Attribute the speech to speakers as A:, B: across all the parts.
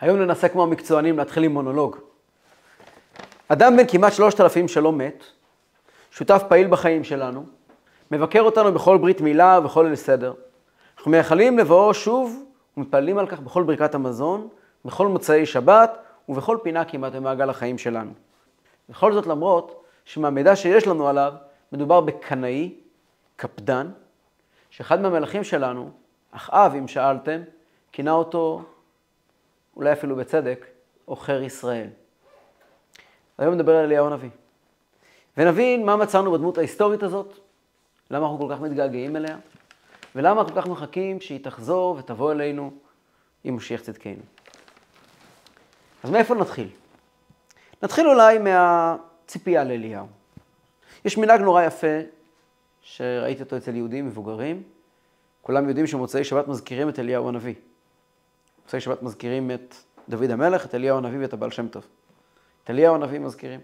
A: היום ננסה כמו המקצוענים להתחיל עם מונולוג. אדם בן כמעט שלושת אלפים שלא מת, שותף פעיל בחיים שלנו, מבקר אותנו בכל ברית מילה ובכל ליל סדר. אנחנו מייחלים לבואו שוב ומתפללים על כך בכל ברכת המזון, בכל מוצאי שבת ובכל פינה כמעט במעגל החיים שלנו. בכל זאת למרות שמהמידע שיש לנו עליו, מדובר בקנאי, קפדן, שאחד מהמלכים שלנו, אחאב, אם שאלתם, כינה אותו, אולי אפילו בצדק, עוכר ישראל. היום נדבר על אליהו הנביא. ונבין מה מצאנו בדמות ההיסטורית הזאת, למה אנחנו כל כך מתגעגעים אליה, ולמה כל כך מחכים שהיא תחזור ותבוא אלינו עם משיח צדקנו. אז מאיפה נתחיל? נתחיל אולי מהציפייה לאליהו. יש מנהג נורא יפה, שראיתי אותו אצל יהודים מבוגרים. כולם יודעים שמוצאי שבת מזכירים את אליהו הנביא. מוצאי שבת מזכירים את דוד המלך, את אליהו הנביא ואת הבעל שם טוב. את אליהו הנביא מזכירים.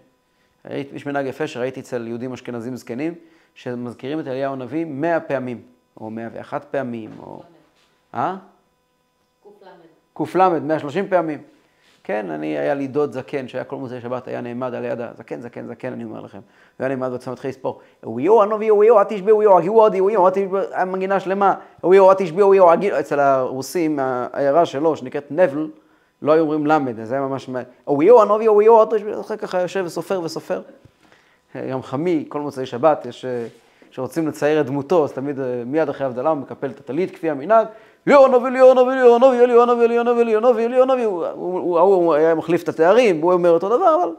A: יש מנהג יפה שראיתי אצל יהודים אשכנזים זקנים, שמזכירים את אליהו הנביא מאה פעמים, או מאה ואחת פעמים, או... אה? ק"ל, 130 פעמים. כן, אני, היה לי דוד זקן, שהיה כל מוצאי שבת, היה נעמד על יד הזקן, זקן, זקן, אני אומר לכם. הוא היה נעמד בעצמו, התחיל לספור, וויו, הנובי, וויו, אל תשביעו, וויו, הגיעו עוד, וויו, היה מנגינה שלמה, וויו, אל תשביעו, וויו, אצל הרוסים, העיירה שלו, שנקראת נבל, לא היו אומרים למד, זה היה ממש, וויו, הנובי, וויו, אל תשביעו, אחר כך יושב וסופר וסופר. גם חמי, כל מוצאי שבת, יש, שרוצים לצייר את דמותו, אז תמיד מיד אחרי הבדלה הוא מקפל את הטלית, כפי המנהג, ליאונובי, ליאונובי, ליאונובי, ליאונובי, ליאונובי, ליאונובי, ליאונובי, הוא היה מחליף את התארים, הוא אומר אותו דבר, אבל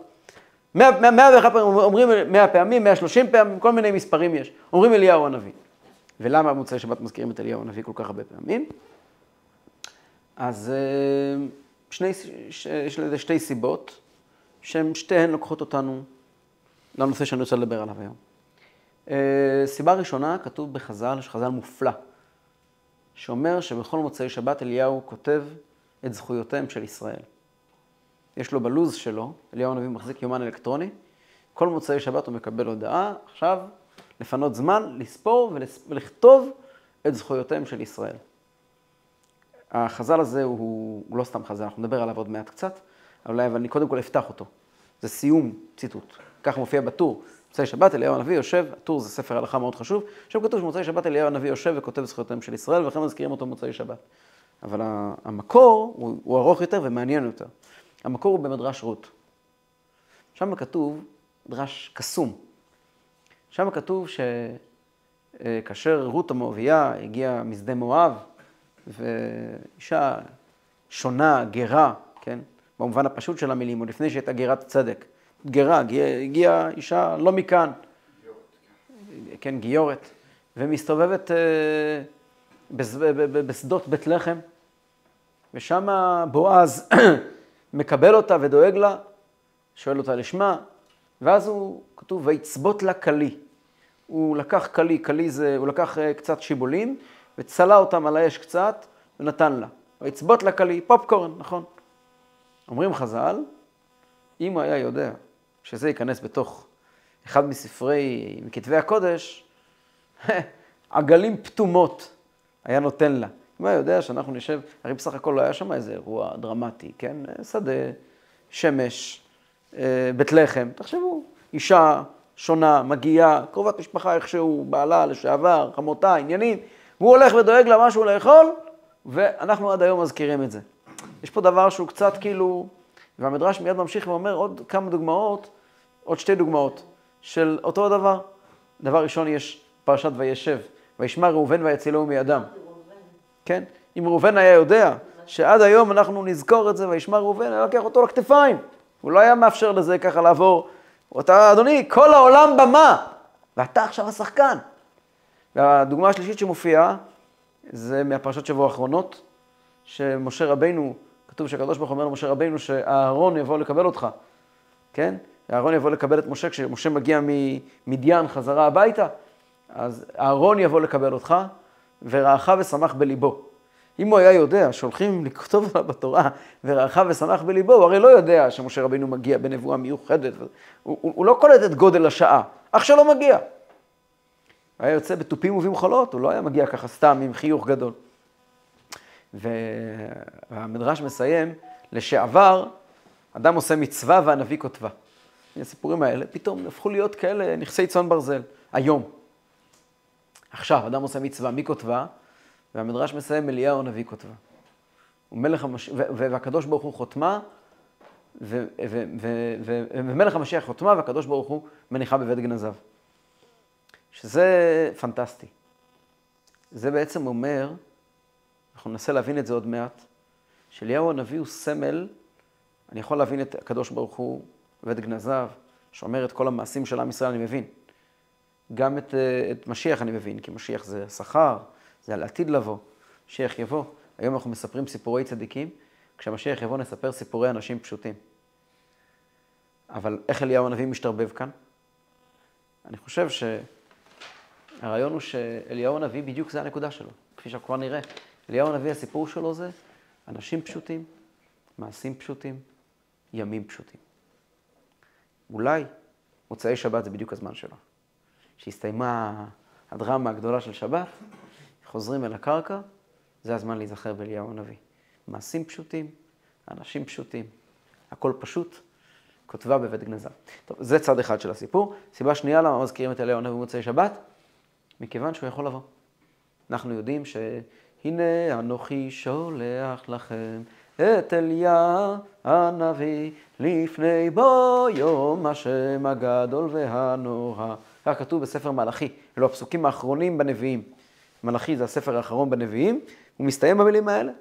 A: מאה ואחת פעמים, אומרים מאה פעמים, מאה שלושים פעמים, כל מיני מספרים יש. אומרים אליהו הנביא. ולמה במוצאי שבת מזכירים את אליהו הנביא כל כך הרבה פעמים? אז שני, יש לזה שתי סיבות, שהן שתיהן לוקחות אותנו לנושא שאני רוצה לדבר עליו היום. סיבה ראשונה, כתוב בחז"ל, יש חז"ל מופלא. שאומר שבכל מוצאי שבת אליהו כותב את זכויותיהם של ישראל. יש לו בלוז שלו, אליהו הנביא מחזיק יומן אלקטרוני, כל מוצאי שבת הוא מקבל הודעה, עכשיו לפנות זמן, לספור ולכתוב את זכויותיהם של ישראל. החז"ל הזה הוא, הוא לא סתם חז"ל, אנחנו נדבר עליו עוד מעט קצת, אבל אני קודם כל אפתח אותו. זה סיום ציטוט, כך מופיע בטור. מוצאי שבת אליהו הנביא יושב, הטור זה ספר הלכה מאוד חשוב, שם כתוב שמוצאי שבת אליהו הנביא יושב וכותב זכויותיהם של ישראל, ולכן מזכירים אותו מוצאי שבת. אבל המקור הוא, הוא ארוך יותר ומעניין יותר. המקור הוא במדרש רות. שם כתוב מדרש קסום. שם כתוב שכאשר רות המואביה הגיעה משדה מואב, ואישה שונה, גרה, כן? במובן הפשוט של המילים, עוד לפני שהייתה גרת צדק. גרה, הגיעה אישה לא מכאן, כן, גיורת, ומסתובבת בשדות בית לחם, ושם בועז מקבל אותה ודואג לה, שואל אותה לשמה, ואז הוא, כתוב, ויצבות לה כלי. הוא לקח כלי, כלי זה, הוא לקח קצת שיבולים, וצלה אותם על האש קצת, ונתן לה. ויצבות לה כלי, פופקורן, נכון. אומרים חז"ל, אם הוא היה יודע שזה ייכנס בתוך אחד מספרי, מכתבי הקודש, עגלים פתומות היה נותן לה. אם היה יודע שאנחנו נשב, הרי בסך הכל לא היה שם איזה אירוע דרמטי, כן? שדה, שמש, בית לחם, תחשבו, אישה שונה, מגיעה, קרובת משפחה איכשהו, בעלה לשעבר, חמותה, עניינים, והוא הולך ודואג לה משהו לאכול, ואנחנו עד היום מזכירים את זה. יש פה דבר שהוא קצת כאילו, והמדרש מיד ממשיך ואומר עוד כמה דוגמאות, עוד שתי דוגמאות של אותו הדבר. דבר ראשון, יש פרשת וישב, וישמע ראובן ויצילהו מידם. כן? אם ראובן היה יודע שעד היום אנחנו נזכור את זה, וישמע ראובן, היה לוקח אותו לכתפיים. הוא לא היה מאפשר לזה ככה לעבור. אתה, אדוני, כל העולם במה, ואתה עכשיו השחקן. והדוגמה השלישית שמופיעה, זה מהפרשת שבוע האחרונות, שמשה רבינו, כתוב שהקדוש ברוך הוא אומר למשה רבינו שאהרון יבוא לקבל אותך, כן? אהרון יבוא לקבל את משה, כשמשה מגיע ממדיין חזרה הביתה, אז אהרון יבוא לקבל אותך, ורעך ושמח בליבו. אם הוא היה יודע שהולכים לכתוב עליו בתורה, ורעך ושמח בליבו, הוא הרי לא יודע שמשה רבינו מגיע בנבואה מיוחדת. הוא, הוא, הוא לא קולט את גודל השעה, אח שלו מגיע. היה יוצא בתופים ובמחולות, הוא לא היה מגיע ככה סתם עם חיוך גדול. והמדרש מסיים, לשעבר, אדם עושה מצווה והנביא כותבה. הסיפורים האלה פתאום הפכו להיות כאלה נכסי צאן ברזל, היום. עכשיו, אדם עושה מצווה, מי כותבה? והמדרש מסיים, אליהו הנביא כותבה. ומלך המש... והקדוש ברוך הוא חותמה, ומלך המשיח חותמה, והקדוש ברוך הוא מניחה בבית גנזיו. שזה פנטסטי. זה בעצם אומר, אנחנו ננסה להבין את זה עוד מעט, שאליהו הנביא הוא סמל, אני יכול להבין את הקדוש ברוך הוא בבית גנזיו, שאומר את כל המעשים של עם ישראל, אני מבין. גם את, את משיח אני מבין, כי משיח זה שכר, זה על עתיד לבוא, משיח יבוא. היום אנחנו מספרים סיפורי צדיקים, כשמשיח יבוא נספר סיפורי אנשים פשוטים. אבל איך אליהו הנביא משתרבב כאן? אני חושב שהרעיון הוא שאליהו הנביא בדיוק זה הנקודה שלו, כפי שאנחנו כבר נראה. אליהו הנביא, הסיפור שלו זה אנשים פשוטים, מעשים פשוטים, ימים פשוטים. אולי מוצאי שבת זה בדיוק הזמן שלו. כשהסתיימה הדרמה הגדולה של שבת, חוזרים אל הקרקע, זה הזמן להיזכר באליהו הנביא. מעשים פשוטים, אנשים פשוטים, הכל פשוט, כותבה בבית גנזה. טוב, זה צד אחד של הסיפור. סיבה שנייה למה מזכירים את אליהו הנביא במוצאי שבת? מכיוון שהוא יכול לבוא. אנחנו יודעים שהנה אנוכי שולח לכם את אליה הנביא לפני בו יום השם הגדול והנורא. כך כתוב בספר מלאכי, אלו הפסוקים האחרונים בנביאים. מלאכי זה הספר האחרון בנביאים, הוא מסתיים במילים האלה.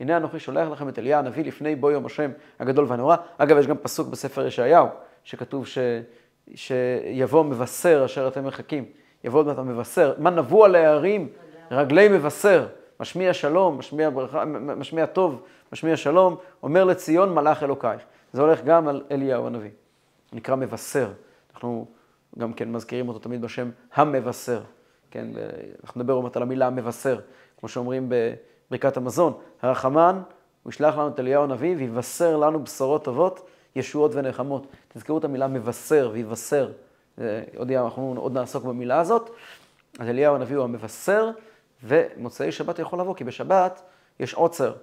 A: הנה אנוכי שולח לכם את אליה הנביא לפני בו יום השם הגדול והנורא. אגב, יש גם פסוק בספר ישעיהו, שכתוב ש... שיבוא מבשר אשר אתם מחכים. יבוא עוד מעט המבשר. מה נבוא על הערים? רגלי מבשר. משמיע שלום, משמיע, ברכה, משמיע טוב, משמיע שלום, אומר לציון מלאך אלוקייך. זה הולך גם על אליהו הנביא. נקרא מבשר. אנחנו גם כן מזכירים אותו תמיד בשם המבשר. כן, אנחנו נדבר עוד מעט על המילה המבשר, כמו שאומרים בברכת המזון. הרחמן, הוא ישלח לנו את אליהו הנביא ויבשר לנו בשורות טובות, ישועות ונחמות. תזכרו את המילה מבשר ויבשר. עוד אנחנו עוד נעסוק במילה הזאת. אז אליהו הנביא הוא המבשר, ומוצאי שבת יכול לבוא, כי בשבת יש עוצר.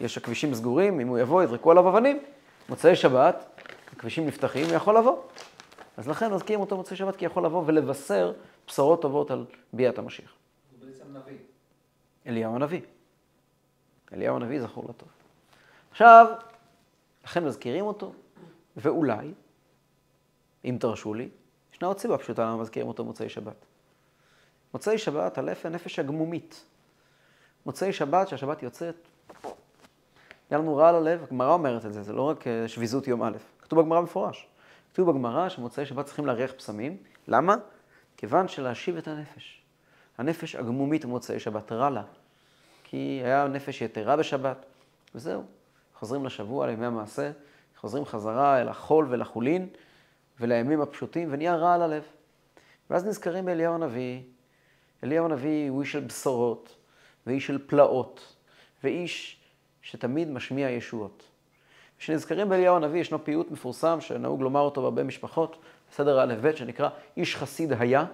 A: יש הכבישים סגורים, אם הוא יבוא, יזרקו עליו אבנים. מוצאי שבת, הכבישים נפתחים, הוא יכול לבוא. אז לכן מזכירים אותו מוצאי שבת, כי יכול לבוא ולבשר בשורות טובות על ביאת המשיח.
B: הוא בעצם נביא.
A: אליהו הנביא. אליהו הנביא זכור לטוב. עכשיו, לכן מזכירים אותו, ואולי, אם תרשו לי, ישנה עוד סיבה פשוטה למה מזכירים אותו מוצאי שבת. מוצאי שבת, הלף הנפש הגמומית. מוצאי שבת, שהשבת יוצאת, היה לנו רע על הלב, הגמרא אומרת את זה, זה לא רק אה, שביזות יום א', כתוב בגמרא מפורש. כתוב בגמרא שמוצאי שבת צריכים להריח פסמים, למה? כיוון שלהשיב את הנפש. הנפש הגמומית במוצאי שבת רע לה, כי היה נפש יתרה בשבת, וזהו. חוזרים לשבוע, לימי המעשה, חוזרים חזרה אל החול ולחולין ולימים הפשוטים, ונהיה רע על הלב. ואז נזכרים באליהו הנביא. אליהו הנביא הוא איש של בשורות, ואיש של פלאות, ואיש שתמיד משמיע ישועות. כשנזכרים באליהו הנביא, ישנו פיוט מפורסם שנהוג לומר אותו בהרבה משפחות, בסדר א'-ב', שנקרא איש חסיד היה,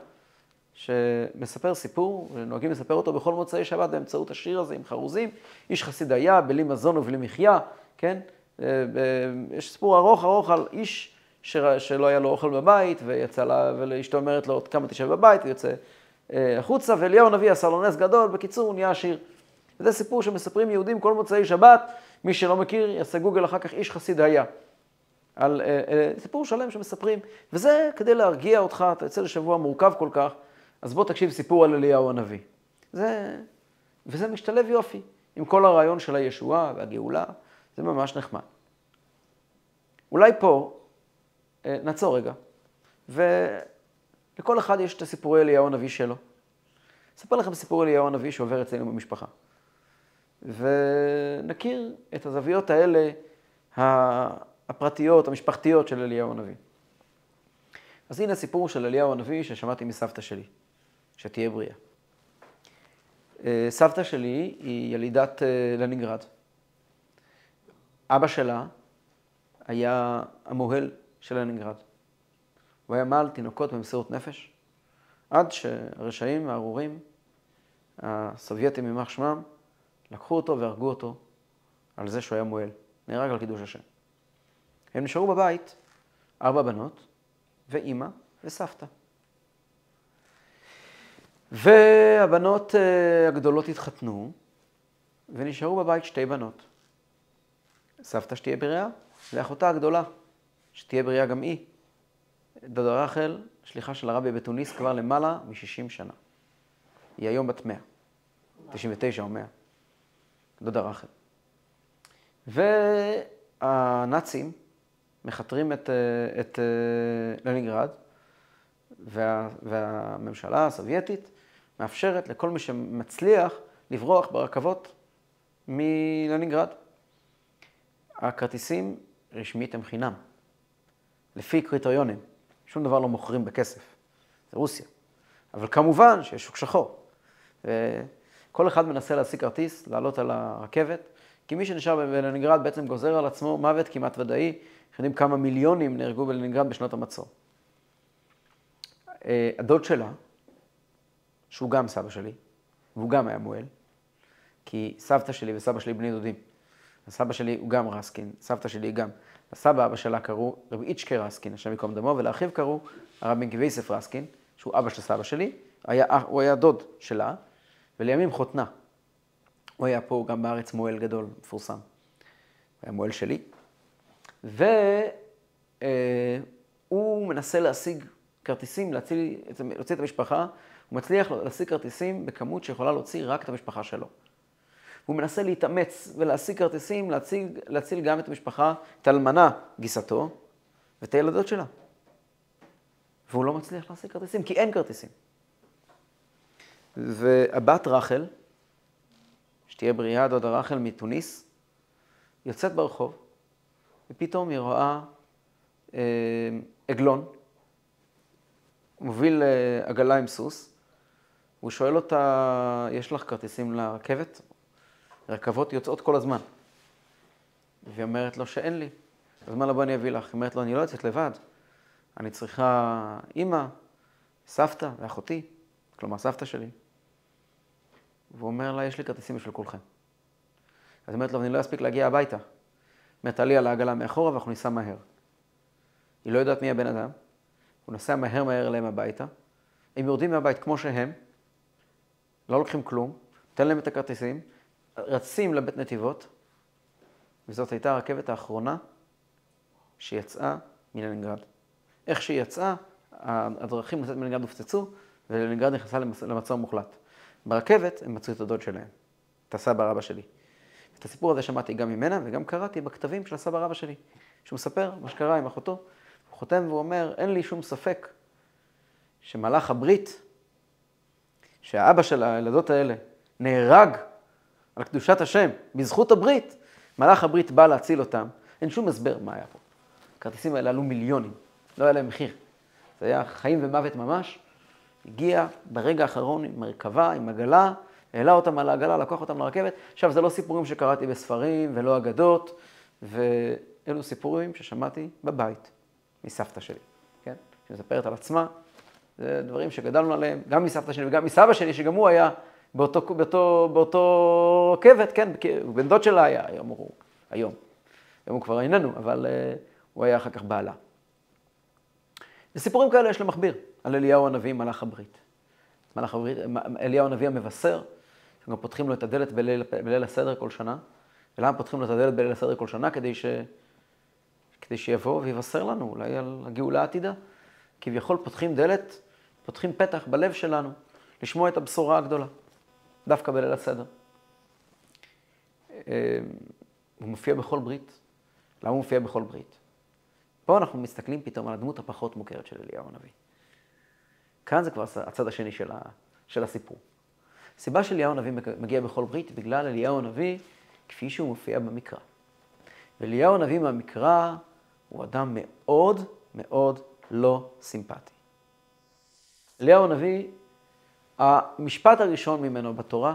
A: שמספר סיפור, ונוהגים לספר אותו בכל מוצאי שבת באמצעות השיר הזה עם חרוזים. איש חסיד היה, בלי מזון ובלי מחיה, כן? אה, יש סיפור ארוך ארוך על איש שלא היה לו אוכל בבית, ויצא לה, ולאשתו אומרת לו, עוד כמה תשב בבית, ויוצא אה, החוצה, ואליהו הנביא עשה לו נס גדול, בקיצור, הוא נהיה עשיר. וזה סיפור שמספרים יהודים כל מוצאי שבת, מי שלא מכיר, יעשה גוגל אחר כך, איש חסיד היה. על אה, אה, סיפור שלם שמספרים, וזה כדי להרגיע אותך, אתה יוצא לשבוע מורכב כל כך, אז בוא תקשיב סיפור על אליהו הנביא. זה, וזה משתלב יופי עם כל הרעיון של הישועה והגאולה, זה ממש נחמד. אולי פה אה, נעצור רגע, ולכל אחד יש את הסיפורי אליהו הנביא שלו. אספר לכם סיפור אליהו הנביא שעובר אצלנו במשפחה. ונכיר את הזוויות האלה הפרטיות, המשפחתיות של אליהו הנביא. אז הנה הסיפור של אליהו הנביא ששמעתי מסבתא שלי, שתהיה בריאה. אה, סבתא שלי היא ילידת אה, לנינגרד. אבא שלה היה המוהל של לנינגרד. הוא היה מעל תינוקות במסירות נפש, עד שהרשעים הארורים, הסובייטים יימח שמם, לקחו אותו והרגו אותו על זה שהוא היה מוהל. נהרג על קידוש השם. הם נשארו בבית, ארבע בנות, ואימא וסבתא. והבנות אה, הגדולות התחתנו, ונשארו בבית שתי בנות. סבתא שתהיה בריאה, ואחותה הגדולה, שתהיה בריאה גם היא. דודה רחל, שליחה של הרבי בתוניס כבר למעלה מ-60 שנה. היא היום בת 100, 99 או 100. דודה רחל. והנאצים מכתרים את, את לנינגרד, וה, והממשלה הסובייטית מאפשרת לכל מי שמצליח לברוח ברכבות מלנינגרד. הכרטיסים רשמית הם חינם, לפי קריטריונים. שום דבר לא מוכרים בכסף, זה רוסיה. אבל כמובן שיש שוק שחור. וכל אחד מנסה להשיג כרטיס, לעלות על הרכבת, כי מי שנשאר בלנינגרד בעצם גוזר על עצמו מוות כמעט ודאי. אנחנו יודעים כמה מיליונים נהרגו בלנינגרד בשנות המצור. אה, הדוד שלה, שהוא גם סבא שלי, והוא גם היה מוהל, כי סבתא שלי וסבא שלי בני דודים. הסבא שלי הוא גם רסקין, סבתא שלי גם. לסבא אבא שלה קראו רבי איצ'קה רסקין, השם ייקום דמו, ולאחיו קראו הרב בן כבייסף רסקין, שהוא אבא של סבא שלי, היה, הוא היה דוד שלה, ולימים חותנה. הוא היה פה גם בארץ מוהל גדול, מפורסם. הוא היה מוהל שלי. והוא אה, מנסה להשיג כרטיסים, להוציא את המשפחה, הוא מצליח להשיג כרטיסים בכמות שיכולה להוציא רק את המשפחה שלו. הוא מנסה להתאמץ ולהשיג כרטיסים, להציל, להציל גם את המשפחה, את האלמנה, גיסתו, ואת הילדות שלה. והוא לא מצליח להשיג כרטיסים, כי אין כרטיסים. והבת רחל, שתהיה בריאה, דודה רחל מתוניס, יוצאת ברחוב, ופתאום היא רואה אה, עגלון, מוביל אה, עגלה עם סוס, הוא שואל אותה, יש לך כרטיסים לרכבת? רכבות יוצאות כל הזמן. והיא אומרת לו שאין לי. אז מה לבוא אני אביא לך? היא אומרת לו, אני לא יוצאת לבד. אני צריכה אימא, סבתא ואחותי, כלומר סבתא שלי. והוא אומר לה, יש לי כרטיסים בשביל כולכם. אז היא אומרת לו, אני לא אספיק להגיע הביתה. אומרת, תעלי על העגלה מאחורה ואנחנו ניסע מהר. היא לא יודעת מי הבן אדם, הוא נוסע מהר מהר אליהם הביתה. הם יורדים מהבית כמו שהם, לא לוקחים כלום, תן להם את הכרטיסים, רצים לבית נתיבות, וזאת הייתה הרכבת האחרונה שיצאה מלנינגרד. איך שהיא יצאה, הדרכים לצאת מלנינגרד הופצצו, ולנינגרד נכנסה למצור מוחלט. ברכבת הם מצאו את הדוד שלהם, את הסבא רבא שלי. את הסיפור הזה שמעתי גם ממנה וגם קראתי בכתבים של הסבא רבא שלי, שהוא מספר מה שקרה עם אחותו. הוא חותם והוא אומר, אין לי שום ספק שמלאך הברית, שהאבא של הילדות האלה נהרג על קדושת השם, בזכות הברית, מלאך הברית בא להציל אותם. אין שום הסבר מה היה פה. הכרטיסים האלה עלו מיליונים, לא היה להם מחיר. זה היה חיים ומוות ממש. הגיע ברגע האחרון עם מרכבה, עם עגלה, העלה אותם על העגלה, לקח אותם לרכבת. עכשיו, זה לא סיפורים שקראתי בספרים ולא אגדות, ואלו סיפורים ששמעתי בבית מסבתא שלי, כן? שמספרת על עצמה. זה דברים שגדלנו עליהם, גם מסבתא שלי וגם מסבא שלי, שגם הוא היה באותו, באותו, באותו רכבת, כן, בן דוד שלה היה, היום הוא, היום. היום הוא כבר איננו, אבל uh, הוא היה אחר כך בעלה. וסיפורים כאלה יש למכביר, על אליהו הנביא, מלאך הברית. מלאך הברית, אליהו הנביא המבשר, שגם פותחים לו את הדלת בליל, בליל הסדר כל שנה. ולמה פותחים לו את הדלת בליל הסדר כל שנה? כדי, ש... כדי שיבוא ויבשר לנו אולי על הגאולה העתידה. כביכול פותחים דלת, פותחים פתח בלב שלנו, לשמוע את הבשורה הגדולה. דווקא בליל הסדר. אה, הוא מופיע בכל ברית. למה הוא מופיע בכל ברית? פה אנחנו מסתכלים פתאום על הדמות הפחות מוכרת של אליהו הנביא. כאן זה כבר הצד השני של, ה, של הסיפור. הסיבה שאליהו הנביא מגיע בכל ברית בגלל אליהו הנביא כפי שהוא מופיע במקרא. ואליהו הנביא מהמקרא הוא אדם מאוד מאוד לא סימפטי. אליהו הנביא המשפט הראשון ממנו בתורה,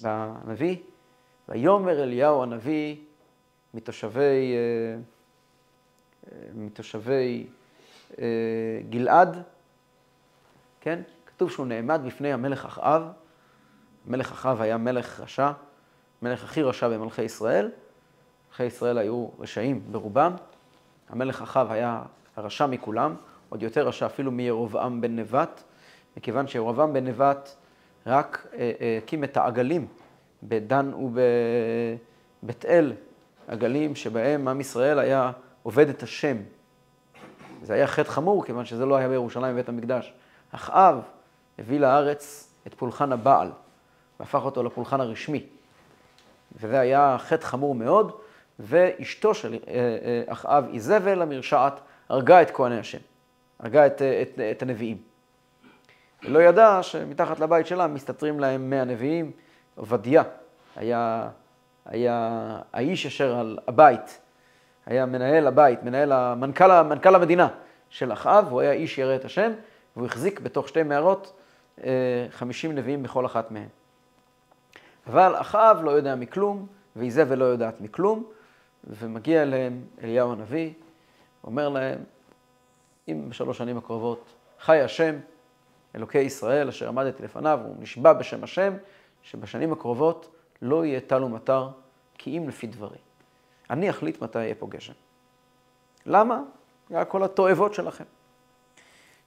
A: והנביא, ויאמר אליהו הנביא מתושבי, אה, אה, מתושבי אה, גלעד, כן? כתוב שהוא נעמד בפני המלך אחאב. המלך אחאב היה מלך רשע, מלך הכי רשע במלכי ישראל, מלכי ישראל היו רשעים ברובם. המלך אחאב היה הרשע מכולם, עוד יותר רשע אפילו מירובעם בן נבט, מכיוון שירובעם בן נבט רק אה, אה, הקים את העגלים בדן ובבית אל, עגלים שבהם עם ישראל היה עובד את השם. זה היה חטא חמור, כיוון שזה לא היה בירושלים בבית המקדש. אחאב הביא לארץ את פולחן הבעל, והפך אותו לפולחן הרשמי. וזה היה חטא חמור מאוד, ואשתו של אה, אה, אחאב, איזבל המרשעת, הרגה את כהני השם, הרגה את, את, את הנביאים. ולא ידע שמתחת לבית שלה מסתתרים להם מאה נביאים. עובדיה היה, היה האיש אשר על הבית, היה מנהל הבית, מנהל, המנכ"ל, מנכ"ל המדינה של אחאב, הוא היה איש ירא את השם, והוא החזיק בתוך שתי מערות 50 נביאים בכל אחת מהן. אבל אחאב לא יודע מכלום, ואיזבל לא יודעת מכלום, ומגיע אליהם אליהו הנביא, אומר להם, אם בשלוש שנים הקרובות חי השם, אלוקי ישראל, אשר עמדתי לפניו, הוא נשבע בשם השם, שבשנים הקרובות לא יהיה טל ומטר, כי אם לפי דברי. אני אחליט מתי יהיה פה גשם. למה? היה כל התועבות שלכם.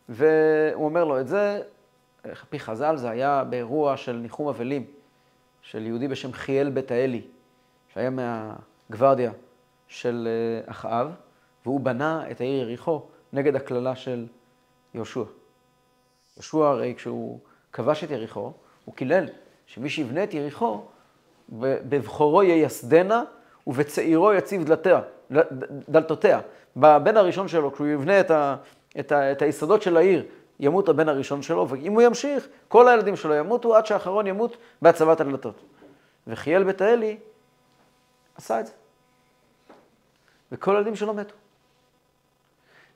A: והוא אומר לו את זה, על פי חז"ל, זה היה באירוע של ניחום אבלים, של יהודי בשם חיאל בית האלי, שהיה מהגוורדיה של אה, אחאב, והוא בנה את העיר יריחו נגד הקללה של יהושע. יהושע הרי כשהוא כבש את יריחו, הוא קילל שמי שיבנה את יריחו, בבכורו ייסדנה ובצעירו יציב דלתיה, דלתותיה. בבן הראשון שלו, כשהוא יבנה את, ה, את, ה, את היסודות של העיר, ימות הבן הראשון שלו, ואם הוא ימשיך, כל הילדים שלו ימותו עד שהאחרון ימות בהצבת הדלתות. וחיאל בית האלי עשה את זה. וכל הילדים שלו מתו.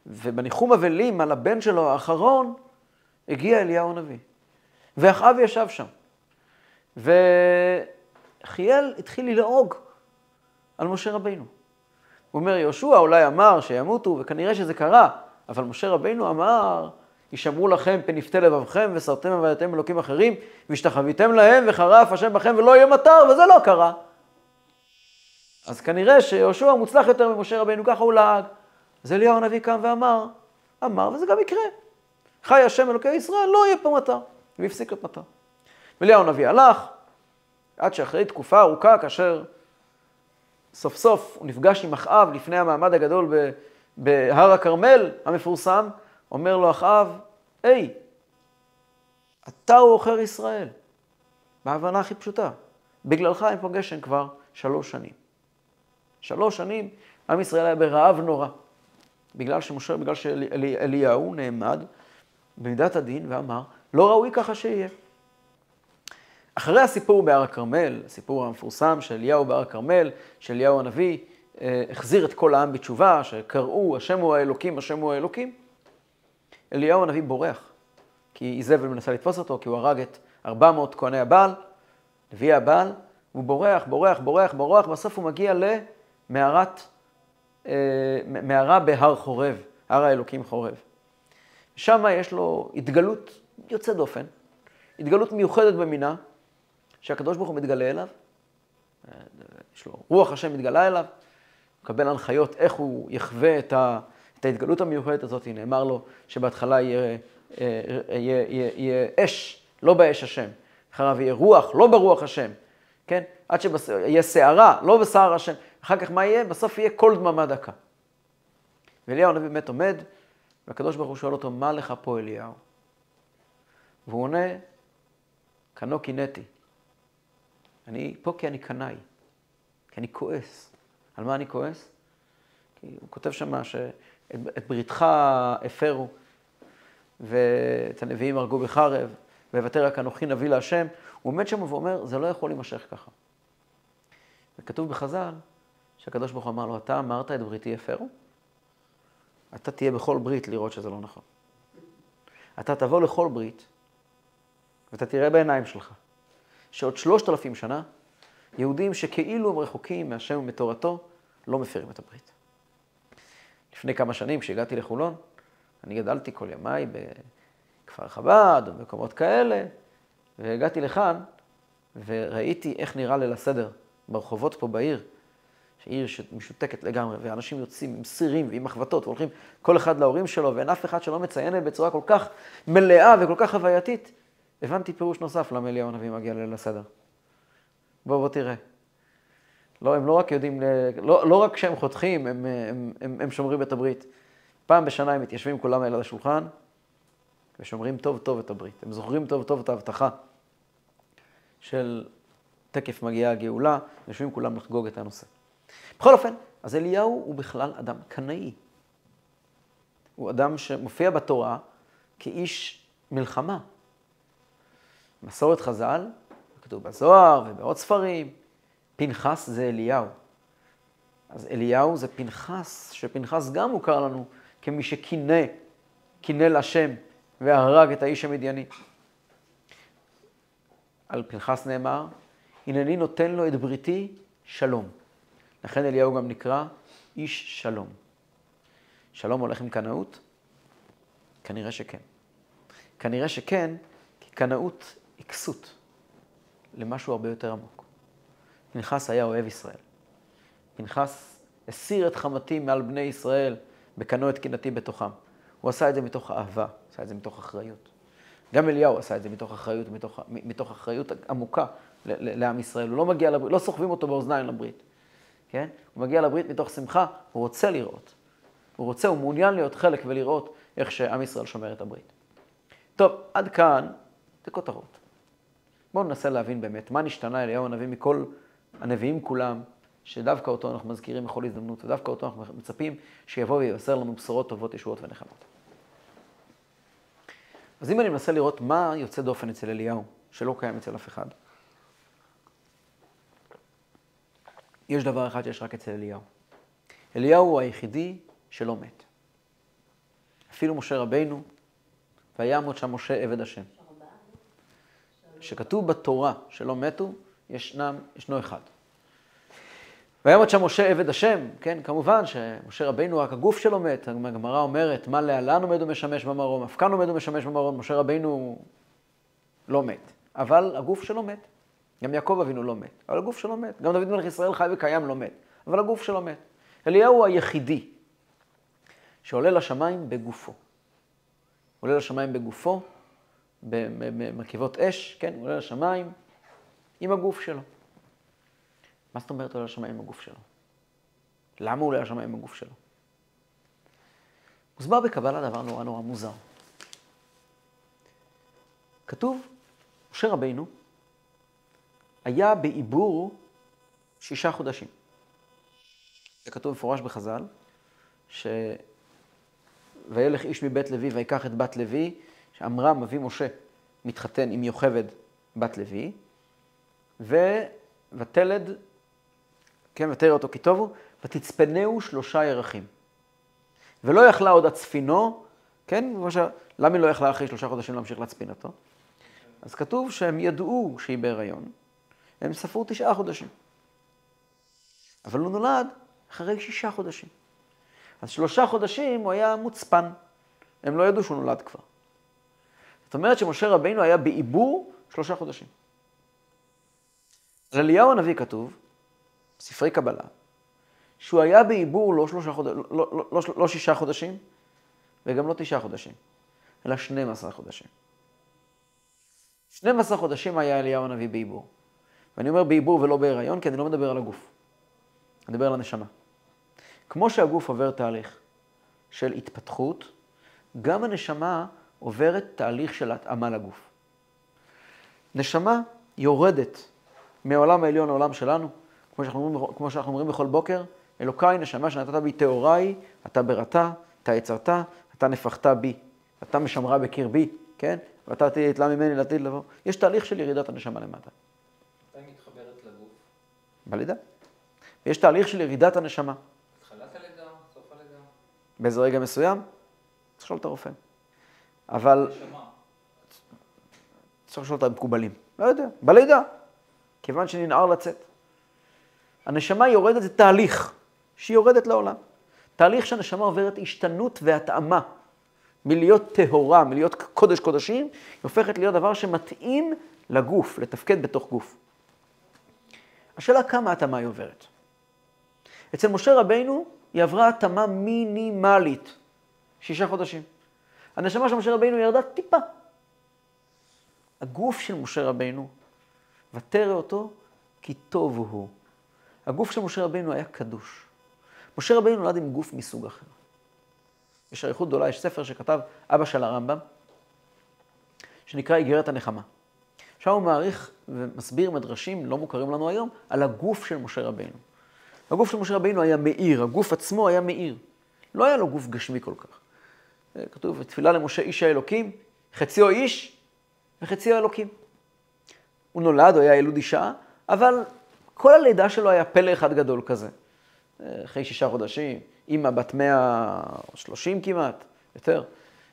A: ובניחום אבלים על הבן שלו האחרון, הגיע אליהו הנביא. ואחאב ישב שם. וחיאל התחיל ללעוג על משה רבינו. הוא אומר, יהושע אולי אמר שימותו, וכנראה שזה קרה, אבל משה רבינו אמר, ישמרו לכם פן יפתה לבבכם, וסרתם עבדתם אלוקים אחרים, והשתחוויתם להם, וחרף השם בכם, ולא יהיה מטר, וזה לא קרה. אז כנראה שיהושע מוצלח יותר ממשה רבינו, ככה הוא לעג. אז אליהו הנביא קם ואמר, אמר, וזה גם יקרה. חי השם אלוקי ישראל, לא יהיה פה מטר. והפסיק להיות מטר. ואליהו הנביא הלך, עד שאחרי תקופה ארוכה, כאשר סוף סוף הוא נפגש עם אחאב לפני המעמד הגדול בהר הכרמל המפורסם, אומר לו אחאב, היי, אתה הוא עוכר ישראל. בהבנה הכי פשוטה. בגללך אין פה גשם כבר שלוש שנים. שלוש שנים עם ישראל היה ברעב נורא. בגלל שמשה, בגלל שאליהו נעמד במידת הדין ואמר, לא ראוי ככה שיהיה. אחרי הסיפור בהר הכרמל, הסיפור המפורסם של אליהו בהר הכרמל, של אליהו הנביא, אה, החזיר את כל העם בתשובה, שקראו, השם הוא האלוקים, השם הוא האלוקים. אליהו הנביא בורח, כי איזבל מנסה לתפוס אותו, כי הוא הרג את 400 כהני הבעל, נביאי הבעל, הוא בורח, בורח, בורח, בורח, בסוף הוא מגיע למערת, אה, מערה בהר חורב, הר האלוקים חורב. שם יש לו התגלות יוצאת דופן, התגלות מיוחדת במינה, שהקדוש ברוך הוא מתגלה אליו, יש לו, רוח השם מתגלה אליו, מקבל הנחיות איך הוא יחווה את, ה, את ההתגלות המיוחדת הזאת, נאמר לו שבהתחלה יהיה, יהיה, יהיה, יהיה, יהיה אש, לא באש השם, אחריו יהיה רוח, לא ברוח השם, כן? עד שיהיה סערה, לא בסער השם, אחר כך מה יהיה? בסוף יהיה קול דממה דקה. ואליהו הנביא באמת עומד, והקדוש ברוך הוא שואל אותו, מה לך פה אליהו? והוא עונה, קנו קינאתי. אני פה כי אני קנאי, כי אני כועס. על מה אני כועס? כי הוא כותב שם שאת בריתך הפרו, ואת הנביאים הרגו בחרב, ויוותר רק אנוכי נביא להשם. הוא עומד שם ואומר, זה לא יכול להימשך ככה. וכתוב בחז"ל, שהקדוש ברוך הוא אמר לו, אתה אמרת את בריתי הפרו? אתה תהיה בכל ברית לראות שזה לא נכון. אתה תבוא לכל ברית, ואתה תראה בעיניים שלך, שעוד שלושת אלפים שנה, יהודים שכאילו הם רחוקים מהשם ומתורתו, לא מפרים את הברית. לפני כמה שנים, כשהגעתי לחולון, אני גדלתי כל ימיי בכפר חב"ד או במקומות כאלה, והגעתי לכאן וראיתי איך נראה ליל הסדר ברחובות פה בעיר, שעיר משותקת לגמרי, ואנשים יוצאים עם סירים ועם מחבטות, והולכים כל אחד להורים שלו, ואין אף אחד שלא מציין בצורה כל כך מלאה וכל כך חווייתית. הבנתי פירוש נוסף למה אליהו הנביא מגיע לליל הסדר. בוא, בוא תראה. לא, הם לא רק יודעים, לא, לא רק כשהם חותכים, הם, הם, הם, הם שומרים את הברית. פעם בשנה הם מתיישבים כולם אל השולחן, ושומרים טוב טוב את הברית. הם זוכרים טוב טוב את ההבטחה של תקף מגיעה הגאולה, יושבים כולם לחגוג את הנושא. בכל אופן, אז אליהו הוא בכלל אדם קנאי. הוא אדם שמופיע בתורה כאיש מלחמה. מסורת חז"ל, כתוב בזוהר ובעוד ספרים, פנחס זה אליהו. אז אליהו זה פנחס, שפנחס גם מוכר לנו כמי שקינא, קינא להשם והרג את האיש המדייני. על פנחס נאמר, הנני נותן לו את בריתי שלום. לכן אליהו גם נקרא איש שלום. שלום הולך עם קנאות? כנראה שכן. כנראה שכן, כי קנאות היא כסות למשהו הרבה יותר עמוק. פנחס היה אוהב ישראל. פנחס הסיר את חמתי מעל בני ישראל בקנו את קנאתי בתוכם. הוא עשה את זה מתוך אהבה, עשה את זה מתוך אחריות. גם אליהו עשה את זה מתוך אחריות, מתוך, מתוך אחריות עמוקה לעם ישראל. הוא לא מגיע לברית, לא סוחבים אותו באוזניים לברית. כן? הוא מגיע לברית מתוך שמחה, הוא רוצה לראות. הוא רוצה, הוא מעוניין להיות חלק ולראות איך שעם ישראל שומר את הברית. טוב, עד כאן זה כותרות. בואו ננסה להבין באמת מה נשתנה אליהו הנביא מכל הנביאים כולם, שדווקא אותו אנחנו מזכירים בכל הזדמנות, ודווקא אותו אנחנו מצפים שיבוא ויבשר לנו בשורות טובות, ישועות ונחמות. אז אם אני מנסה לראות מה יוצא דופן אצל אליהו, שלא קיים אצל אף אחד, יש דבר אחד שיש רק אצל אליהו. אליהו הוא היחידי שלא מת. אפילו משה רבינו, ויעמוד שם משה עבד השם. שכתוב בתורה שלא מתו, ישנם, ישנו אחד. ויעמוד שם משה עבד השם, כן, כמובן שמשה רבינו רק הגוף שלו מת, הגמרא אומרת, מה להלן עומד ומשמש במרום, אף כאן עומד ומשמש במרום, משה רבינו לא מת, אבל הגוף שלו מת. גם יעקב אבינו לא מת, אבל הגוף שלו מת. גם דוד מלך ישראל חי וקיים לא מת, אבל הגוף שלו מת. אליהו היחידי שעולה לשמיים בגופו. עולה לשמיים בגופו, במרכיבות אש, כן, עולה לשמיים עם הגוף שלו. מה זאת אומרת עולה לשמיים עם הגוף שלו? למה עולה לשמיים עם הגוף שלו? מוסבר בקבלה דבר נורא נורא מוזר. כתוב, משה רבינו היה בעיבור שישה חודשים. זה כתוב מפורש בחז"ל, ש... וילך איש מבית לוי ויקח את בת לוי, שעמרם אבי משה מתחתן עם יוכבד בת לוי. ותלד כן, ותראה אותו כי טובו, ותצפנהו שלושה ירחים. ולא יכלה עוד הצפינו, כן, למה היא לא יכלה אחרי שלושה חודשים להמשיך להצפין אותו? אז כתוב שהם ידעו שהיא בהיריון, הם ספרו תשעה חודשים. אבל הוא נולד אחרי שישה חודשים. אז שלושה חודשים הוא היה מוצפן, הם לא ידעו שהוא נולד כבר. זאת אומרת שמשה רבינו היה בעיבור שלושה חודשים. על אליהו הנביא כתוב, ספרי קבלה, שהוא היה בעיבור לא, שלושה חוד... לא, לא, לא, לא שישה חודשים וגם לא תשעה חודשים, אלא 12 חודשים. 12 חודשים היה אליהו הנביא בעיבור. ואני אומר בעיבור ולא בהיריון, כי אני לא מדבר על הגוף. אני מדבר על הנשמה. כמו שהגוף עובר תהליך של התפתחות, גם הנשמה עוברת תהליך של התאמה לגוף. נשמה יורדת מהעולם העליון לעולם שלנו, כמו שאנחנו אומרים, כמו שאנחנו אומרים בכל בוקר, אלוקיי נשמה שנתת בי טהוריי, אתה ברתה, אתה יצרת, אתה נפחת בי, אתה משמרה בקרבי, כן? ואתה תתלה ממני לעתיד לבוא. יש תהליך של ירידת הנשמה למטה. בלידה. ויש תהליך של ירידת הנשמה.
B: התחלת הלידה, סוף הלידה?
A: באיזה רגע מסוים, צריך לשאול את הרופא. אבל...
B: נשמה.
A: צריך לשאול את המקובלים. לא יודע, בלידה. כיוון שננער לצאת. הנשמה יורדת, זה תהליך שהיא יורדת לעולם. תהליך שהנשמה עוברת השתנות והתאמה. מלהיות טהורה, מלהיות קודש קודשים, היא הופכת להיות דבר שמתאים לגוף, לתפקד בתוך גוף. השאלה כמה התאמה היא עוברת. אצל משה רבינו היא עברה התאמה מינימלית, שישה חודשים. הנשמה של משה רבינו ירדה טיפה. הגוף של משה רבינו, ותרא אותו כי טוב הוא. הגוף של משה רבינו היה קדוש. משה רבינו נולד עם גוף מסוג אחר. יש אריכות גדולה, יש ספר שכתב אבא של הרמב"ם, שנקרא איגרת הנחמה. שם הוא מעריך ומסביר מדרשים לא מוכרים לנו היום על הגוף של משה רבינו. הגוף של משה רבינו היה מאיר, הגוף עצמו היה מאיר. לא היה לו גוף גשמי כל כך. כתוב, תפילה למשה איש האלוקים, חציו איש וחציו אלוקים. הוא נולד, הוא היה ילוד אישה, אבל כל הלידה שלו היה פלא אחד גדול כזה. אחרי שישה חודשים, אימא בת 130 כמעט, יותר.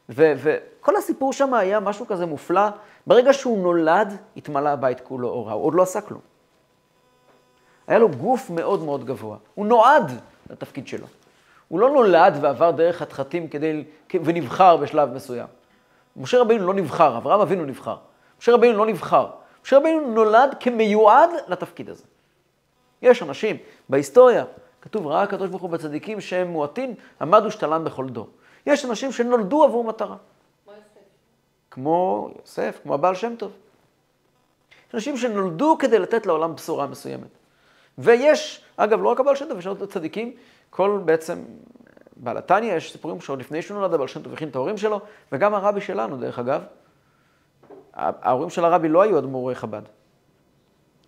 A: וכל הסיפור שם היה משהו כזה מופלא. ברגע שהוא נולד, התמלא הבית כולו אורה, הוא עוד לא עשה כלום. היה לו גוף מאוד מאוד גבוה. הוא נועד לתפקיד שלו. הוא לא נולד ועבר דרך חתחתים כדי, ונבחר בשלב מסוים. משה רבינו לא נבחר, אברהם אבינו נבחר. משה רבינו לא נבחר. משה רבינו נולד כמיועד לתפקיד הזה. יש אנשים בהיסטוריה, כתוב, ראה הקדוש ברוך הוא בצדיקים שהם מועטים, עמד ושתלם בכל דור. יש אנשים שנולדו עבור מטרה. כמו יוסף. כמו הבעל שם טוב. יש אנשים שנולדו כדי לתת לעולם בשורה מסוימת. ויש, אגב, לא רק הבעל שם טוב, יש עוד צדיקים, כל בעצם, בעל התניא, יש סיפורים שעוד לפני שהוא נולד, הבעל שם טוב הכין את ההורים שלו, וגם הרבי שלנו, דרך אגב, ההורים של הרבי לא היו אדמו"רי חב"ד.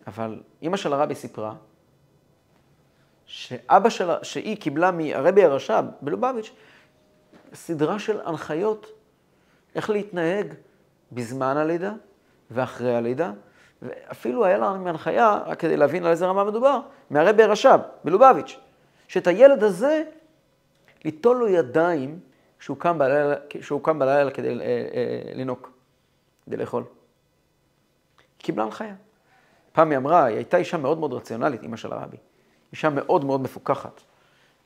A: אבל אימא של הרבי סיפרה שאבא שלה, שהיא קיבלה מהרבי הרש"ב בלובביץ', סדרה של הנחיות איך להתנהג בזמן הלידה ואחרי הלידה, ואפילו היה לנו הנחיה, רק כדי להבין על איזה רמה מדובר, מהרבי הרש"ב בלובביץ', שאת הילד הזה, ליטול לו ידיים כשהוא קם בלילה, כשהוא קם בלילה כדי אה, אה, לנהוג, כדי לאכול. היא קיבלה הנחיה. פעם היא אמרה, היא הייתה אישה מאוד מאוד רציונלית, אימא של הרבי. אישה מאוד מאוד מפוכחת.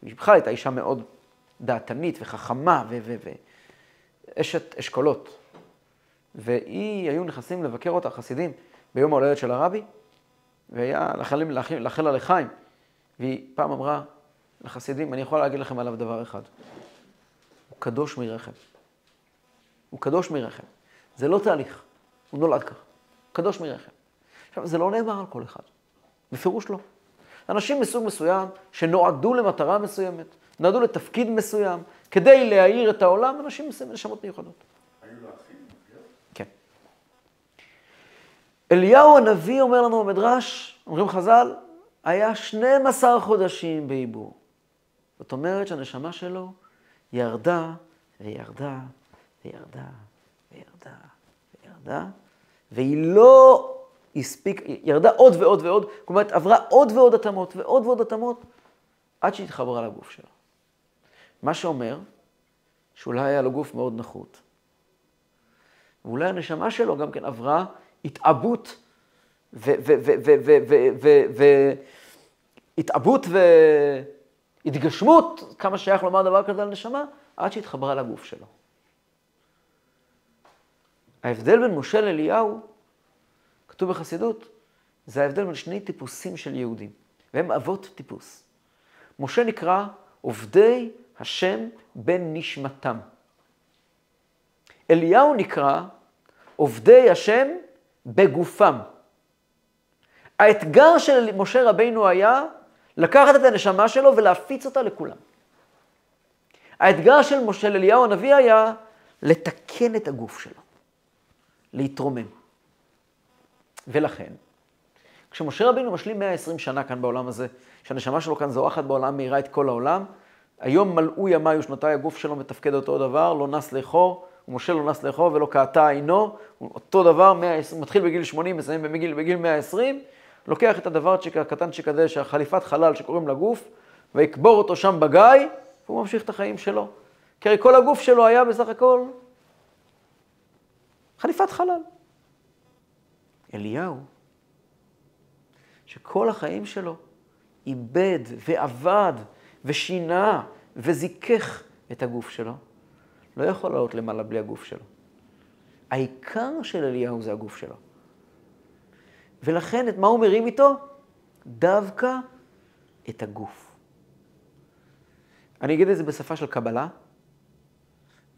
A: היא בכלל הייתה אישה מאוד דעתנית וחכמה ואשת אשכולות. והיא, היו נכנסים לבקר אותה, חסידים, ביום ההולדת של הרבי, והיה לאחל לה לחיים. והיא פעם אמרה לחסידים, אני יכולה להגיד לכם עליו דבר אחד, הוא קדוש מרחם. הוא קדוש מרחם. זה לא תהליך, הוא נולד ככה. קדוש מרחם. עכשיו, זה לא נאמר על כל אחד, בפירוש לא. אנשים מסוג מסוים שנועדו למטרה מסוימת, נועדו לתפקיד מסוים, כדי להאיר את העולם, אנשים עם נשמות מיוחדות. כן. אליהו הנביא אומר לנו במדרש, אומרים חז"ל, היה 12 חודשים בעיבור. זאת אומרת שהנשמה שלו ירדה וירדה וירדה וירדה וירדה, והיא לא הספיק, ירדה עוד ועוד ועוד, כלומר, עברה עוד ועוד התאמות ועוד ועוד התאמות, עד שהתחברה לגוף שלה. מה שאומר שאולי היה לו גוף מאוד נחות. ואולי הנשמה שלו גם כן עברה התעבות והתעבות והתגשמות, כמה שייך לומר דבר כזה על נשמה, עד שהתחברה לגוף שלו. ההבדל בין משה לאליהו כתוב בחסידות, זה ההבדל בין שני טיפוסים של יהודים, והם אבות טיפוס. משה נקרא עובדי השם בן נשמתם. אליהו נקרא עובדי השם בגופם. האתגר של משה רבינו היה לקחת את הנשמה שלו ולהפיץ אותה לכולם. האתגר של משה אליהו הנביא היה לתקן את הגוף שלו, להתרומם. ולכן, כשמשה רבינו משלים 120 שנה כאן בעולם הזה, שהנשמה שלו כאן זורחת בעולם, מאירה את כל העולם, היום מלאו ימיי ושנותיי, הגוף שלו מתפקד אותו דבר, לא נס לאחור, ומשה לא נס לאחור ולא קעתה עינו, אותו דבר, 120, מתחיל בגיל 80, מסיים בגיל, בגיל 120, לוקח את הדברצ'יק הקטנצ'יק הזה, שהחליפת חלל שקוראים לגוף, ויקבור אותו שם בגיא, והוא ממשיך את החיים שלו. כי הרי כל הגוף שלו היה בסך הכל חליפת חלל. אליהו, שכל החיים שלו איבד ועבד ושינה וזיכך את הגוף שלו, לא יכול לעלות למעלה בלי הגוף שלו. העיקר של אליהו זה הגוף שלו. ולכן, את מה הוא מרים איתו? דווקא את הגוף. אני אגיד את זה בשפה של קבלה,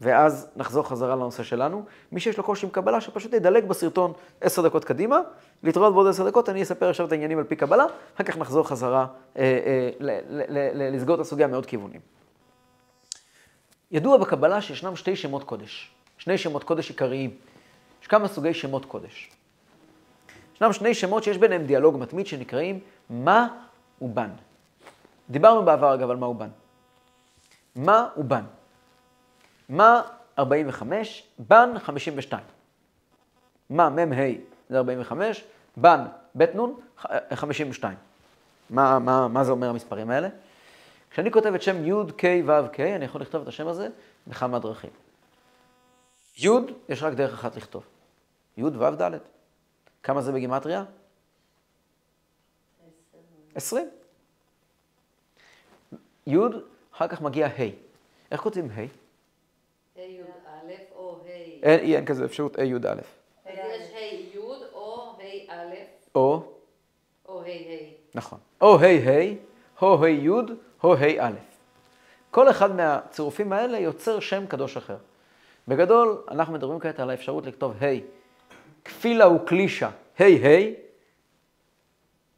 A: ואז נחזור חזרה לנושא שלנו. מי שיש לו קושי עם קבלה, שפשוט ידלג בסרטון עשר דקות קדימה, להתראות בעוד עשר דקות, אני אספר עכשיו את העניינים על פי קבלה, אחר כך נחזור חזרה אה, אה, לסגור את הסוגיה מעוד כיוונים. ידוע בקבלה שישנם שתי שמות קודש, שני שמות קודש עיקריים. יש כמה סוגי שמות קודש. ישנם שני שמות שיש ביניהם דיאלוג מתמיד שנקראים מה ובן. דיברנו בעבר אגב על מה ובן. מה ובן. מה 45, בן 52. מה מ"ה זה 45, בן בית נון 52. מה, מה, מה זה אומר המספרים האלה? כשאני כותב את שם י' ק' ו' ק', אני יכול לכתוב את השם הזה בכמה דרכים. י', יש רק דרך אחת לכתוב. י' ו' ד'. כמה זה בגימטריה? עשרים. י', אחר כך מגיע ה'. איך כותבים ה'?
C: או ה'.
A: אין, אין כזה אפשרות, ה' י' א'.
C: אז יש ה' י' או ה' א'
A: או,
C: או ה' ה'.
A: נכון. או ה' ה', או ה' י', או ה' א'. כל אחד מהצירופים האלה יוצר שם קדוש אחר. בגדול, אנחנו מדברים כעת על האפשרות לכתוב ה' כפילה וקלישה, ה' ה',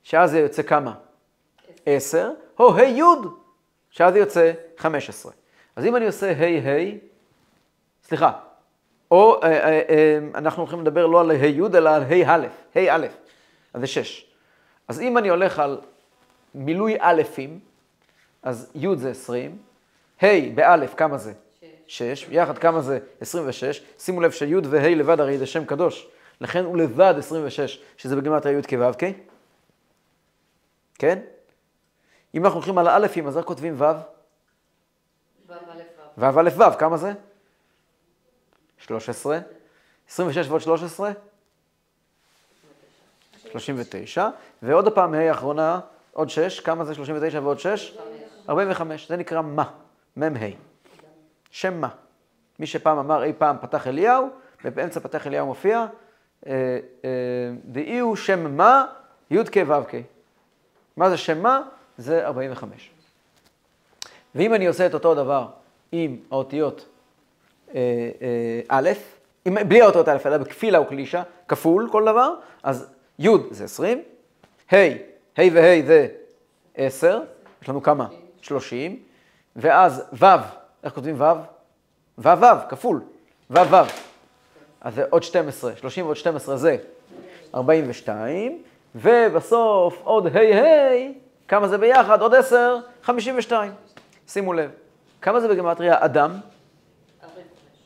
A: שאז זה יוצא כמה? עשר, או ה' י', שאז זה יוצא חמש עשרה. אז אם אני עושה ה' ה', סליחה, או אה, אה, אה, אנחנו הולכים לדבר לא על ה' י', אלא על ה' א', ה' א', אז זה שש. אז אם אני הולך על מילוי אלפים, אז י' זה 20, ה' באלף כמה זה?
C: שש.
A: 6, יחד כמה זה? 26. שימו לב שי' וה' לבד הרי זה שם קדוש, לכן הוא לבד 26, שזה בגימטריה י' כו' כ'. כן? אם אנחנו הולכים על האלפים, אז רק כותבים ו',
C: ו' א' ו'.
A: ו' א' ו', כמה זה? 13. 26 ועוד 13? 39. ועוד פעם ה' האחרונה, עוד 6, כמה זה 39 ועוד 6? 45. זה נקרא מה, מ"ה. שם מה. מי שפעם אמר אי פעם פתח אליהו, ובאמצע פתח אליהו מופיע, אה, אה, דאי הוא שם מה, י' כ' ו' כ'. מה זה שם מה? זה 45. ואם אני עושה את אותו דבר עם האותיות א', עם, בלי האותיות א', אלא בכפילה וקלישה, כפול כל דבר, אז י' זה 20, ה', ה' וה' זה 10, יש לנו כמה? 30, ואז ו', איך כותבים ו'? ו' ו', כפול, ו' ו', אז זה עוד 12, 30 ועוד 12 זה 42, ובסוף עוד ה' ה', כמה זה ביחד? עוד 10, 52. שימו לב, כמה זה בגימטריה אדם?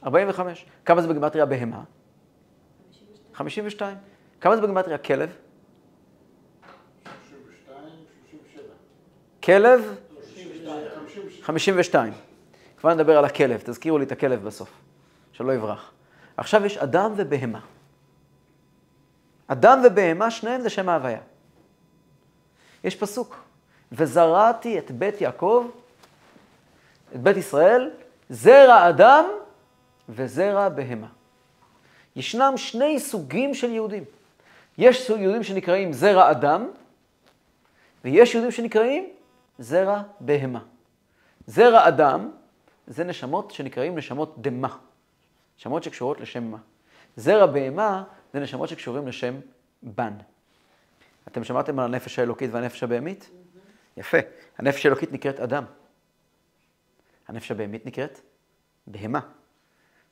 C: 45.
A: 45. כמה זה בגימטריה בהמה? 52. כמה זה בגימטריה כלב?
D: 32, 37.
A: כלב?
D: 32, 52.
A: 52. כבר נדבר על הכלב, תזכירו לי את הכלב בסוף, שלא יברח. עכשיו יש אדם ובהמה. אדם ובהמה, שניהם זה שם ההוויה. יש פסוק, וזרעתי את בית יעקב, את בית ישראל, זרע אדם וזרע בהמה. ישנם שני סוגים של יהודים. יש יהודים שנקראים זרע אדם, ויש יהודים שנקראים זרע בהמה. זרע אדם זה נשמות שנקראים נשמות דמה, נשמות שקשורות לשם מה. זרע בהמה זה נשמות שקשורים לשם בן. אתם שמעתם על הנפש האלוקית והנפש הבהמית? יפה. הנפש האלוקית נקראת אדם. הנפש הבהמית נקראת בהמה.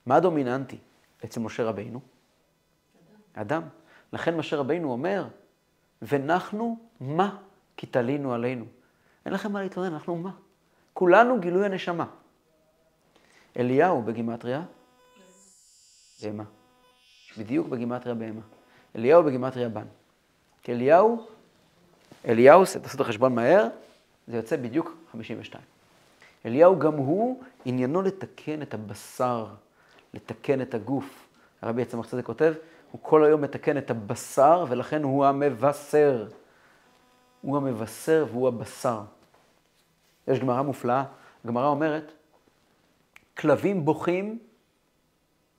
A: מה הדומיננטי אצל משה רבינו? אדם. לכן משה רבינו אומר, ונחנו מה כי תלינו עלינו. אין לכם מה להתלונן, אנחנו מה? כולנו גילוי הנשמה. אליהו בגימטריה, בהמה. בדיוק בגימטריה בהמה. אליהו בגימטריה בן. כי אליהו, אליהו, תעשו את החשבון מהר, זה יוצא בדיוק 52. אליהו גם הוא, עניינו לתקן את הבשר, לתקן את הגוף. הרבי יצמח צדק כותב, הוא כל היום מתקן את הבשר, ולכן הוא המבשר. הוא המבשר והוא הבשר. יש גמרא מופלאה, הגמרא אומרת, כלבים בוכים,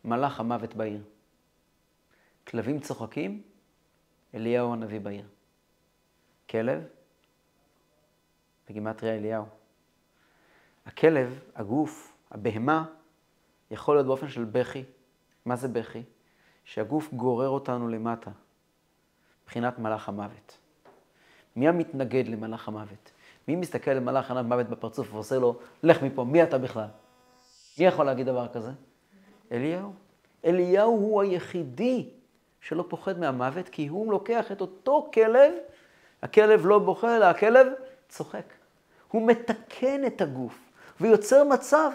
A: מלאך המוות בעיר. כלבים צוחקים, אליהו הנביא בעיר. כלב, בגימטריה אליהו. הכלב, הגוף, הבהמה, יכול להיות באופן של בכי. מה זה בכי? שהגוף גורר אותנו למטה, מבחינת מלאך המוות. מי המתנגד למלאך המוות? מי מסתכל למלאך המוות בפרצוף ועושה לו, לך מפה, מי אתה בכלל? מי יכול להגיד דבר כזה? אליהו. אליהו הוא היחידי שלא פוחד מהמוות, כי הוא לוקח את אותו כלב, הכלב לא בוכה, אלא הכלב צוחק. הוא מתקן את הגוף ויוצר מצב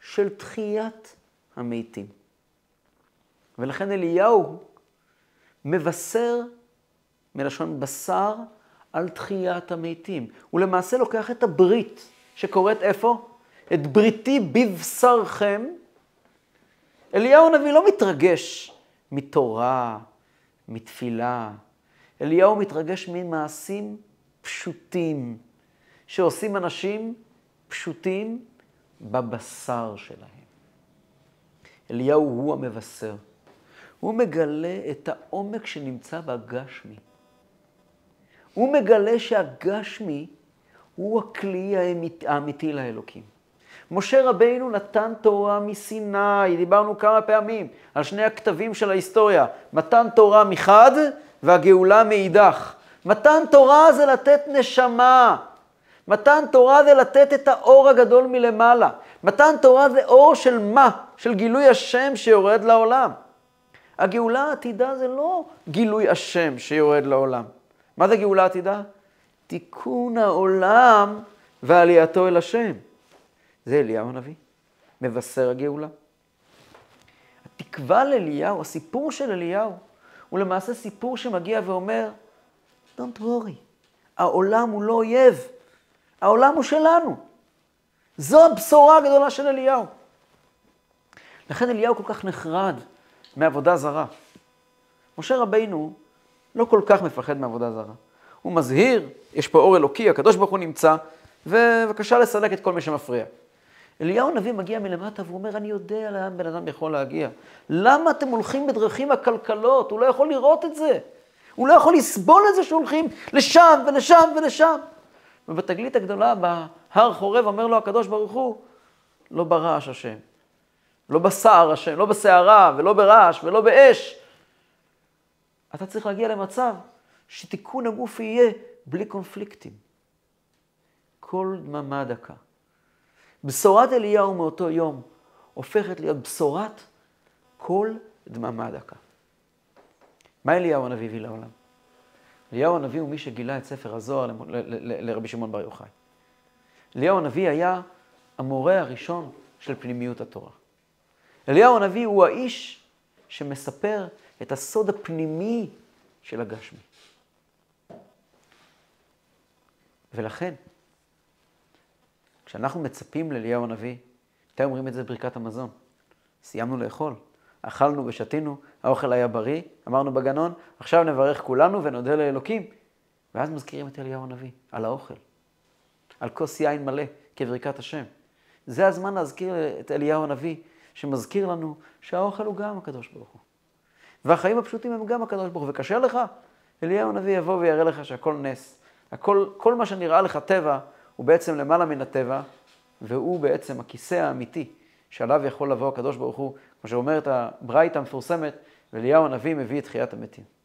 A: של תחיית המתים. ולכן אליהו מבשר, מלשון בשר, על תחיית המתים. הוא למעשה לוקח את הברית שקורית איפה? את בריתי בבשרכם. אליהו הנביא לא מתרגש מתורה, מתפילה. אליהו מתרגש ממעשים פשוטים, שעושים אנשים פשוטים בבשר שלהם. אליהו הוא המבשר. הוא מגלה את העומק שנמצא בגשמי. הוא מגלה שהגשמי הוא הכלי האמיתי לאלוקים. משה רבינו נתן תורה מסיני, דיברנו כמה פעמים על שני הכתבים של ההיסטוריה, מתן תורה מחד והגאולה מאידך. מתן תורה זה לתת נשמה, מתן תורה זה לתת את האור הגדול מלמעלה. מתן תורה זה אור של מה? של גילוי השם שיורד לעולם. הגאולה העתידה זה לא גילוי השם שיורד לעולם. מה זה גאולה עתידה? תיקון העולם ועלייתו אל השם. זה אליהו הנביא, מבשר הגאולה. התקווה לאליהו, הסיפור של אליהו, הוא למעשה סיפור שמגיע ואומר, Don't worry, העולם הוא לא אויב, העולם הוא שלנו. זו הבשורה הגדולה של אליהו. לכן אליהו כל כך נחרד מעבודה זרה. משה רבינו לא כל כך מפחד מעבודה זרה. הוא מזהיר, יש פה אור אלוקי, הקדוש ברוך הוא נמצא, ובבקשה לסלק את כל מי שמפריע. אליהו הנביא מגיע מלמטה והוא אומר, אני יודע לאן בן אדם יכול להגיע. למה אתם הולכים בדרכים עקלקלות? הוא לא יכול לראות את זה. הוא לא יכול לסבול את זה שהולכים לשם ולשם ולשם. ובתגלית הגדולה, בהר חורב, אומר לו הקדוש ברוך הוא, לא ברעש השם, לא בסער השם, לא בסערה ולא ברעש ולא באש. אתה צריך להגיע למצב שתיקון הגוף יהיה בלי קונפליקטים. כל דממה דקה. בשורת אליהו מאותו יום הופכת להיות בשורת כל דממה דקה. מה אליהו הנביא הביא לעולם? אליהו הנביא הוא מי שגילה את ספר הזוהר לרבי שמעון בר יוחאי. אליהו הנביא היה המורה הראשון של פנימיות התורה. אליהו הנביא הוא האיש שמספר את הסוד הפנימי של הגשמי. ולכן, כשאנחנו מצפים לאליהו הנביא, מתי אומרים את זה בברכת המזון? סיימנו לאכול, אכלנו ושתינו, האוכל היה בריא, אמרנו בגנון, עכשיו נברך כולנו ונודה לאלוקים. ואז מזכירים את אליהו הנביא, על האוכל, על כוס יין מלא, כברכת השם. זה הזמן להזכיר את אליהו הנביא, שמזכיר לנו שהאוכל הוא גם הקדוש ברוך הוא. והחיים הפשוטים הם גם הקדוש ברוך הוא. וקשה לך, אליהו הנביא יבוא ויראה לך שהכל נס. הכל, כל מה שנראה לך טבע, הוא בעצם למעלה מן הטבע, והוא בעצם הכיסא האמיתי שעליו יכול לבוא הקדוש ברוך הוא, כמו שאומרת הברייתא המפורסמת, ואליהו הנביא מביא את תחיית המתים.